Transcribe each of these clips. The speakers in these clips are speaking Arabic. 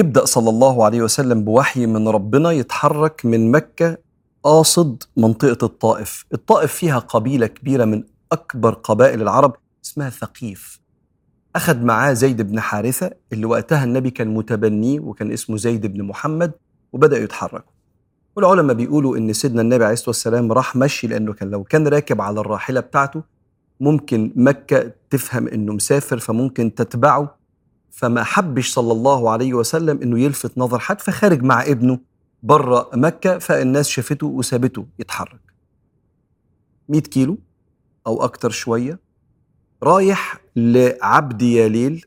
ويبدأ صلى الله عليه وسلم بوحي من ربنا يتحرك من مكة قاصد منطقة الطائف. الطائف فيها قبيلة كبيرة من أكبر قبائل العرب اسمها ثقيف. أخذ معاه زيد بن حارثة اللي وقتها النبي كان متبنيه وكان اسمه زيد بن محمد وبدأ يتحرك والعلماء بيقولوا إن سيدنا النبي عليه الصلاة والسلام راح مشي لأنه كان لو كان راكب على الراحلة بتاعته ممكن مكة تفهم إنه مسافر فممكن تتبعه فما حبش صلى الله عليه وسلم إنه يلفت نظر حد فخارج مع ابنه بره مكة فالناس شافته وسابته يتحرك. 100 كيلو أو أكتر شوية رايح لعبد ياليل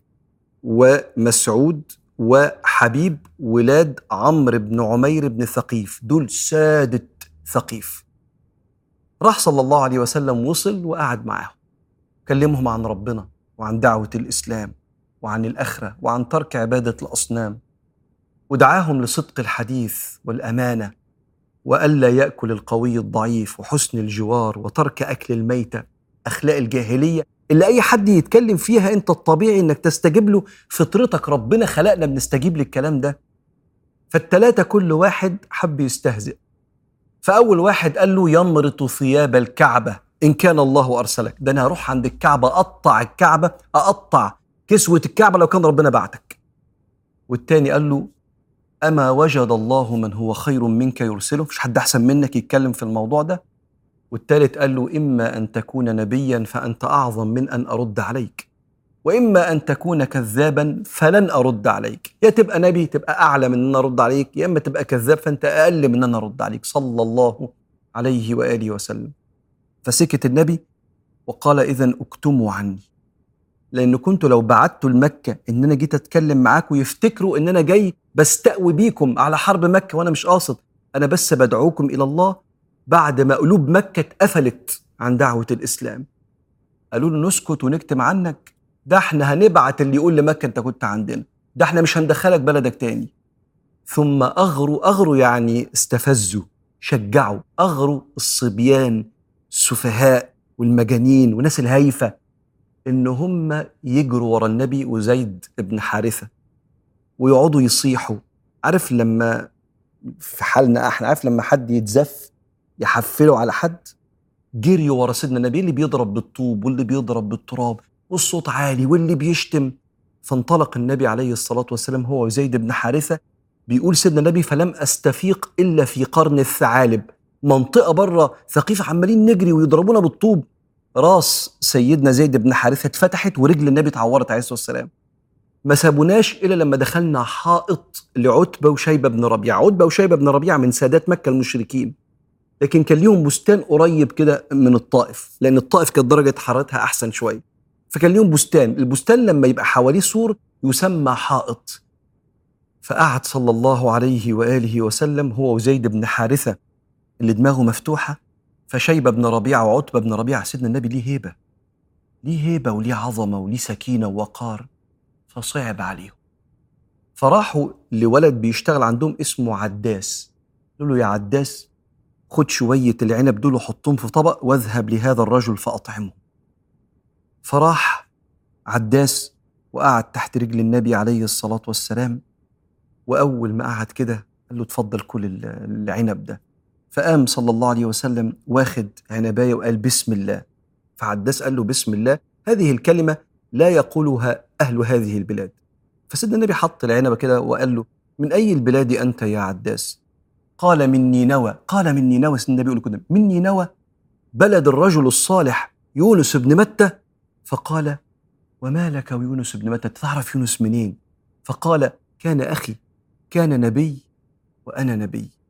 ومسعود وحبيب ولاد عمرو بن عمير بن ثقيف دول سادة ثقيف. راح صلى الله عليه وسلم وصل وقعد معاهم كلمهم عن ربنا وعن دعوة الإسلام. وعن الآخرة وعن ترك عبادة الأصنام ودعاهم لصدق الحديث والأمانة وألا يأكل القوي الضعيف وحسن الجوار وترك أكل الميتة أخلاق الجاهلية اللي أي حد يتكلم فيها أنت الطبيعي إنك تستجيب له فطرتك ربنا خلقنا بنستجيب للكلام ده. فالتلاتة كل واحد حب يستهزئ. فأول واحد قال له يمرط ثياب الكعبة إن كان الله أرسلك. ده أنا هروح عند الكعبة أقطع الكعبة أقطع كسوة الكعبة لو كان ربنا بعتك. والتاني قال له أما وجد الله من هو خير منك يرسله؟ مش حد أحسن منك يتكلم في الموضوع ده. والتالت قال له إما أن تكون نبيا فأنت أعظم من أن أرد عليك وإما أن تكون كذابا فلن أرد عليك. يا تبقى نبي تبقى أعلى من أن أرد عليك يا إما تبقى كذاب فأنت أقل من أن أرد عليك. صلى الله عليه وآله وسلم. فسكت النبي وقال إذا اكتموا عني. لأن كنت لو بعت لمكة إن أنا جيت أتكلم معاكم يفتكروا إن أنا جاي بستقوي بيكم على حرب مكة وأنا مش قاصد. أنا بس بدعوكم إلى الله بعد ما قلوب مكة اتقفلت عن دعوة الإسلام. قالوا له نسكت ونكتم عنك. ده إحنا هنبعت اللي يقول لمكة أنت كنت عندنا. ده إحنا مش هندخلك بلدك تاني. ثم أغروا أغروا يعني استفزوا شجعوا. أغروا الصبيان السفهاء والمجانين والناس الهايفة. إن هم يجروا ورا النبي وزيد بن حارثة ويقعدوا يصيحوا. عارف لما في حالنا إحنا عارف لما حد يتزف يحفلوا على حد؟ جريوا ورا سيدنا النبي اللي بيضرب بالطوب واللي بيضرب بالتراب والصوت عالي واللي بيشتم. فانطلق النبي عليه الصلاة والسلام هو وزيد بن حارثة بيقول سيدنا النبي فلم أستفيق إلا في قرن الثعالب. منطقة بره ثقيفة عمالين نجري ويضربونا بالطوب. راس سيدنا زيد بن حارثة اتفتحت ورجل النبي اتعورت عليه الصلاة والسلام. ما سابوناش إلا لما دخلنا حائط لعتبة وشيبة بن ربيعة. عتبة وشيبة بن ربيعة من سادات مكة المشركين. لكن كان ليهم بستان قريب كده من الطائف لأن الطائف كانت درجة حرارتها أحسن شوية. فكان ليهم بستان. البستان لما يبقى حواليه سور يسمى حائط. فقعد صلى الله عليه وآله وسلم هو وزيد بن حارثة اللي دماغه مفتوحة. فشيبة بن ربيعة وعتبة بن ربيعة سيدنا النبي ليه هيبة؟ ليه هيبة وليه عظمة وليه سكينة ووقار؟ فصعب عليهم. فراحوا لولد بيشتغل عندهم اسمه عداس. قالوا له يا عداس خد شوية العنب دول وحطهم في طبق واذهب لهذا الرجل فأطعمه. فراح عداس وقعد تحت رجل النبي عليه الصلاة والسلام وأول ما قعد كده قال له اتفضل كل العنب ده. فقام صلى الله عليه وسلم واخد عنباية وقال بسم الله. فعداس قال له بسم الله. هذه الكلمة لا يقولها أهل هذه البلاد. فسيدنا النبي حط العنبة كده وقال له من أي البلاد أنت يا عداس؟ قال من نينوى قال من نينوى سيدنا النبي يقول كده. من نينوى بلد الرجل الصالح يونس بن متى؟ فقال وما لك ويونس بن متى؟ تعرف يونس منين؟ فقال كان أخي كان نبي وأنا نبي.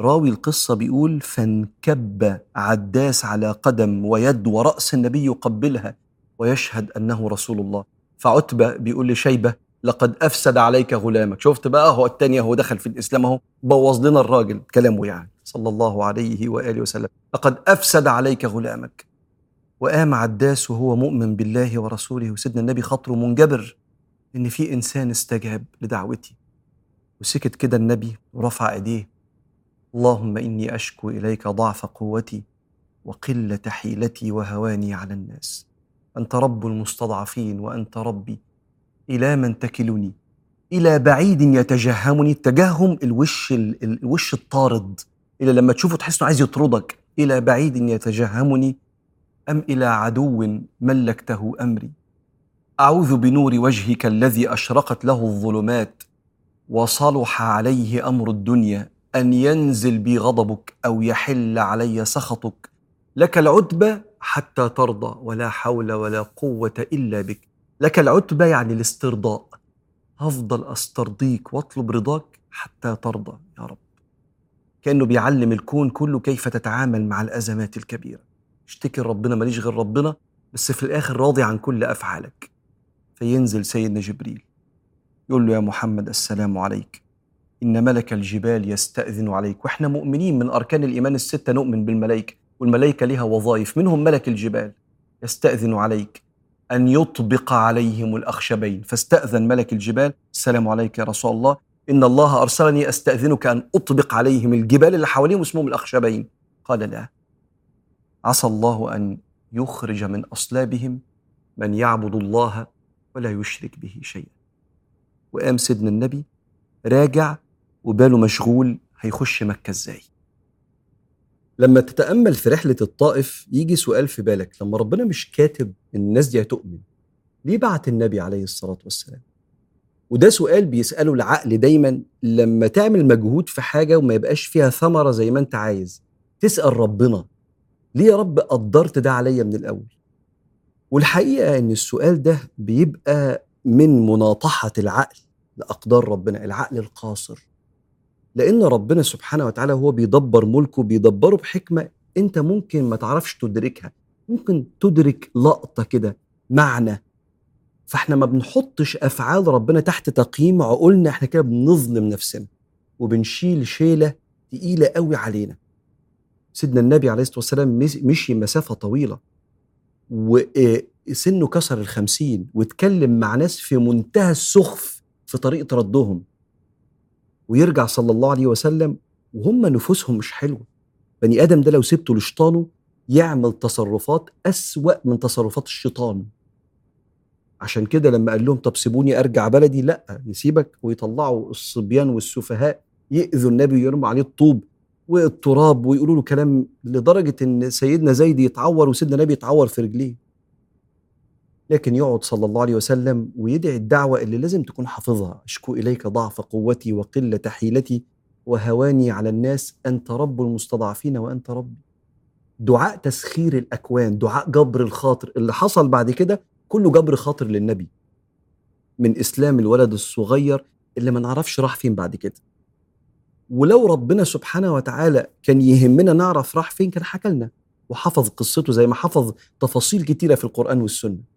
راوي القصة بيقول فانكب عداس على قدم ويد ورأس النبي يقبلها ويشهد أنه رسول الله. فعتبة بيقول لشيبة لقد أفسد عليك غلامك. شفت بقى؟ هو التانية هو دخل في الإسلام أهو بوظ لنا الراجل كلامه يعني صلى الله عليه وآله وسلم. لقد أفسد عليك غلامك. وقام عداس وهو مؤمن بالله ورسوله وسيدنا النبي خاطره منجبر إن في إنسان استجاب لدعوتي. وسكت كده النبي ورفع إيديه اللهم إني أشكو إليك ضعف قوتي وقلة حيلتي وهواني على الناس. أنت رب المستضعفين وأنت ربي. إلى من تكلني؟ إلى بعيد يتجهمني التجهم الوش الوش الطارد. إلى لما تشوفه تحس إنه عايز يطردك. إلى بعيد يتجهمني؟ أم إلى عدو ملكته أمري؟ أعوذ بنور وجهك الذي أشرقت له الظلمات وصلح عليه أمر الدنيا. أن ينزل بي غضبك أو يحل علي سخطك. لك العتبى حتى ترضى ولا حول ولا قوة إلا بك. لك العتبى يعني الاسترضاء. هفضل أسترضيك واطلب رضاك حتى ترضى يا رب. كأنه بيعلم الكون كله كيف تتعامل مع الأزمات الكبيرة. اشتكي ربنا ماليش غير ربنا بس في الآخر راضي عن كل أفعالك. فينزل سيدنا جبريل. يقول له يا محمد السلام عليك. إن ملك الجبال يستأذن عليك. وإحنا مؤمنين من أركان الإيمان الستة نؤمن بالملائكة والملائكة لها وظائف. منهم ملك الجبال يستأذن عليك أن يطبق عليهم الأخشبين. فاستأذن ملك الجبال. السلام عليك يا رسول الله. إن الله أرسلني أستأذنك أن أطبق عليهم الجبال اللي حواليهم اسمهم الأخشبين. قال لا. عسى الله أن يخرج من أصلابهم من يعبد الله ولا يشرك به شيئا. وقام سيدنا النبي راجع وباله مشغول هيخش مكة إزاي؟ لما تتأمل في رحلة الطائف يجي سؤال في بالك لما ربنا مش كاتب الناس دي هتؤمن ليه بعت النبي عليه الصلاة والسلام؟ وده سؤال بيسأله العقل دايما لما تعمل مجهود في حاجة وما يبقاش فيها ثمرة زي ما أنت عايز تسأل ربنا ليه يا رب قدرت ده عليا من الأول؟ والحقيقة إن السؤال ده بيبقى من مناطحة العقل لأقدار ربنا العقل القاصر. لأن ربنا سبحانه وتعالى هو بيدبر ملكه بيدبره بحكمة أنت ممكن ما تعرفش تدركها. ممكن تدرك لقطة كده معنى. فإحنا ما بنحطش أفعال ربنا تحت تقييم عقولنا إحنا كده بنظلم نفسنا وبنشيل شيلة تقيلة قوي علينا. سيدنا النبي عليه الصلاة والسلام مشي مسافة طويلة وسنه كسر الخمسين واتكلم مع ناس في منتهى السخف في طريقة ردهم. ويرجع صلى الله عليه وسلم وهم نفوسهم مش حلوة. بني آدم ده لو سبته لشيطانه يعمل تصرفات أسوأ من تصرفات الشيطان. عشان كده لما قال لهم طب سيبوني أرجع بلدي لأ نسيبك ويطلعوا الصبيان والسفهاء يأذوا النبي ويرموا عليه الطوب والتراب ويقولوا له كلام لدرجة إن سيدنا زيد يتعور وسيدنا النبي يتعور في رجليه. لكن يقعد صلى الله عليه وسلم ويدعي الدعوة اللي لازم تكون حافظها. أشكو إليك ضعف قوتي وقلة حيلتي وهواني على الناس. أنت رب المستضعفين وأنت ربي. دعاء تسخير الأكوان دعاء جبر الخاطر. اللي حصل بعد كده كله جبر خاطر للنبي. من إسلام الولد الصغير اللي ما نعرفش راح فين بعد كده. ولو ربنا سبحانه وتعالى كان يهمنا نعرف راح فين كان حكى لنا. وحفظ قصته زي ما حفظ تفاصيل كتيرة في القرآن والسنة.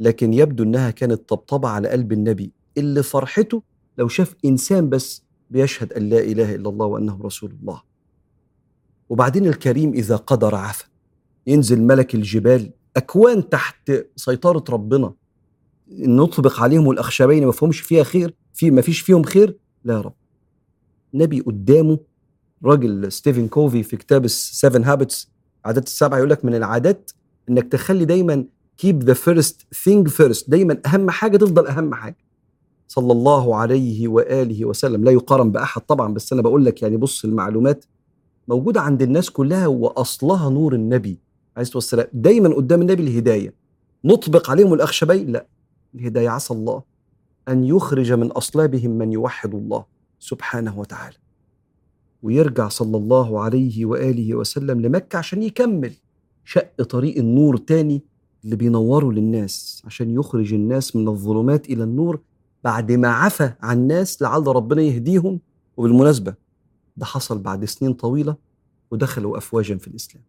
لكن يبدو إنها كانت طبطبة على قلب النبي اللي فرحته لو شاف إنسان بس بيشهد أن لا إله إلا الله وأنه رسول الله. وبعدين الكريم إذا قدر عفا ينزل ملك الجبال أكوان تحت سيطرة ربنا نطبق عليهم الأخشبين ما فيهمش فيها خير في ما فيش فيهم خير لا يا رب. نبي قدامه راجل ستيفن كوفي في كتاب ال Seven Habits عادات السبعه يقول لك من العادات إنك تخلي دايما keep the first thing first. دايما أهم حاجة تفضل أهم حاجة. صلى الله عليه وآله وسلم. لا يقارن بأحد طبعا بس أنا بقول لك يعني بص المعلومات موجودة عند الناس كلها وأصلها نور النبي عليه الصلاة والسلام. دايما قدام النبي الهداية. نطبق عليهم الاخشبين لا. الهداية عسى الله أن يخرج من أصلابهم من يوحد الله سبحانه وتعالى. ويرجع صلى الله عليه وآله وسلم لمكة عشان يكمل شق طريق النور تاني اللي بينوروا للناس عشان يخرج الناس من الظلمات إلى النور بعد ما عفى عن الناس لعل ربنا يهديهم. وبالمناسبة ده حصل بعد سنين طويلة ودخلوا افواجا في الإسلام.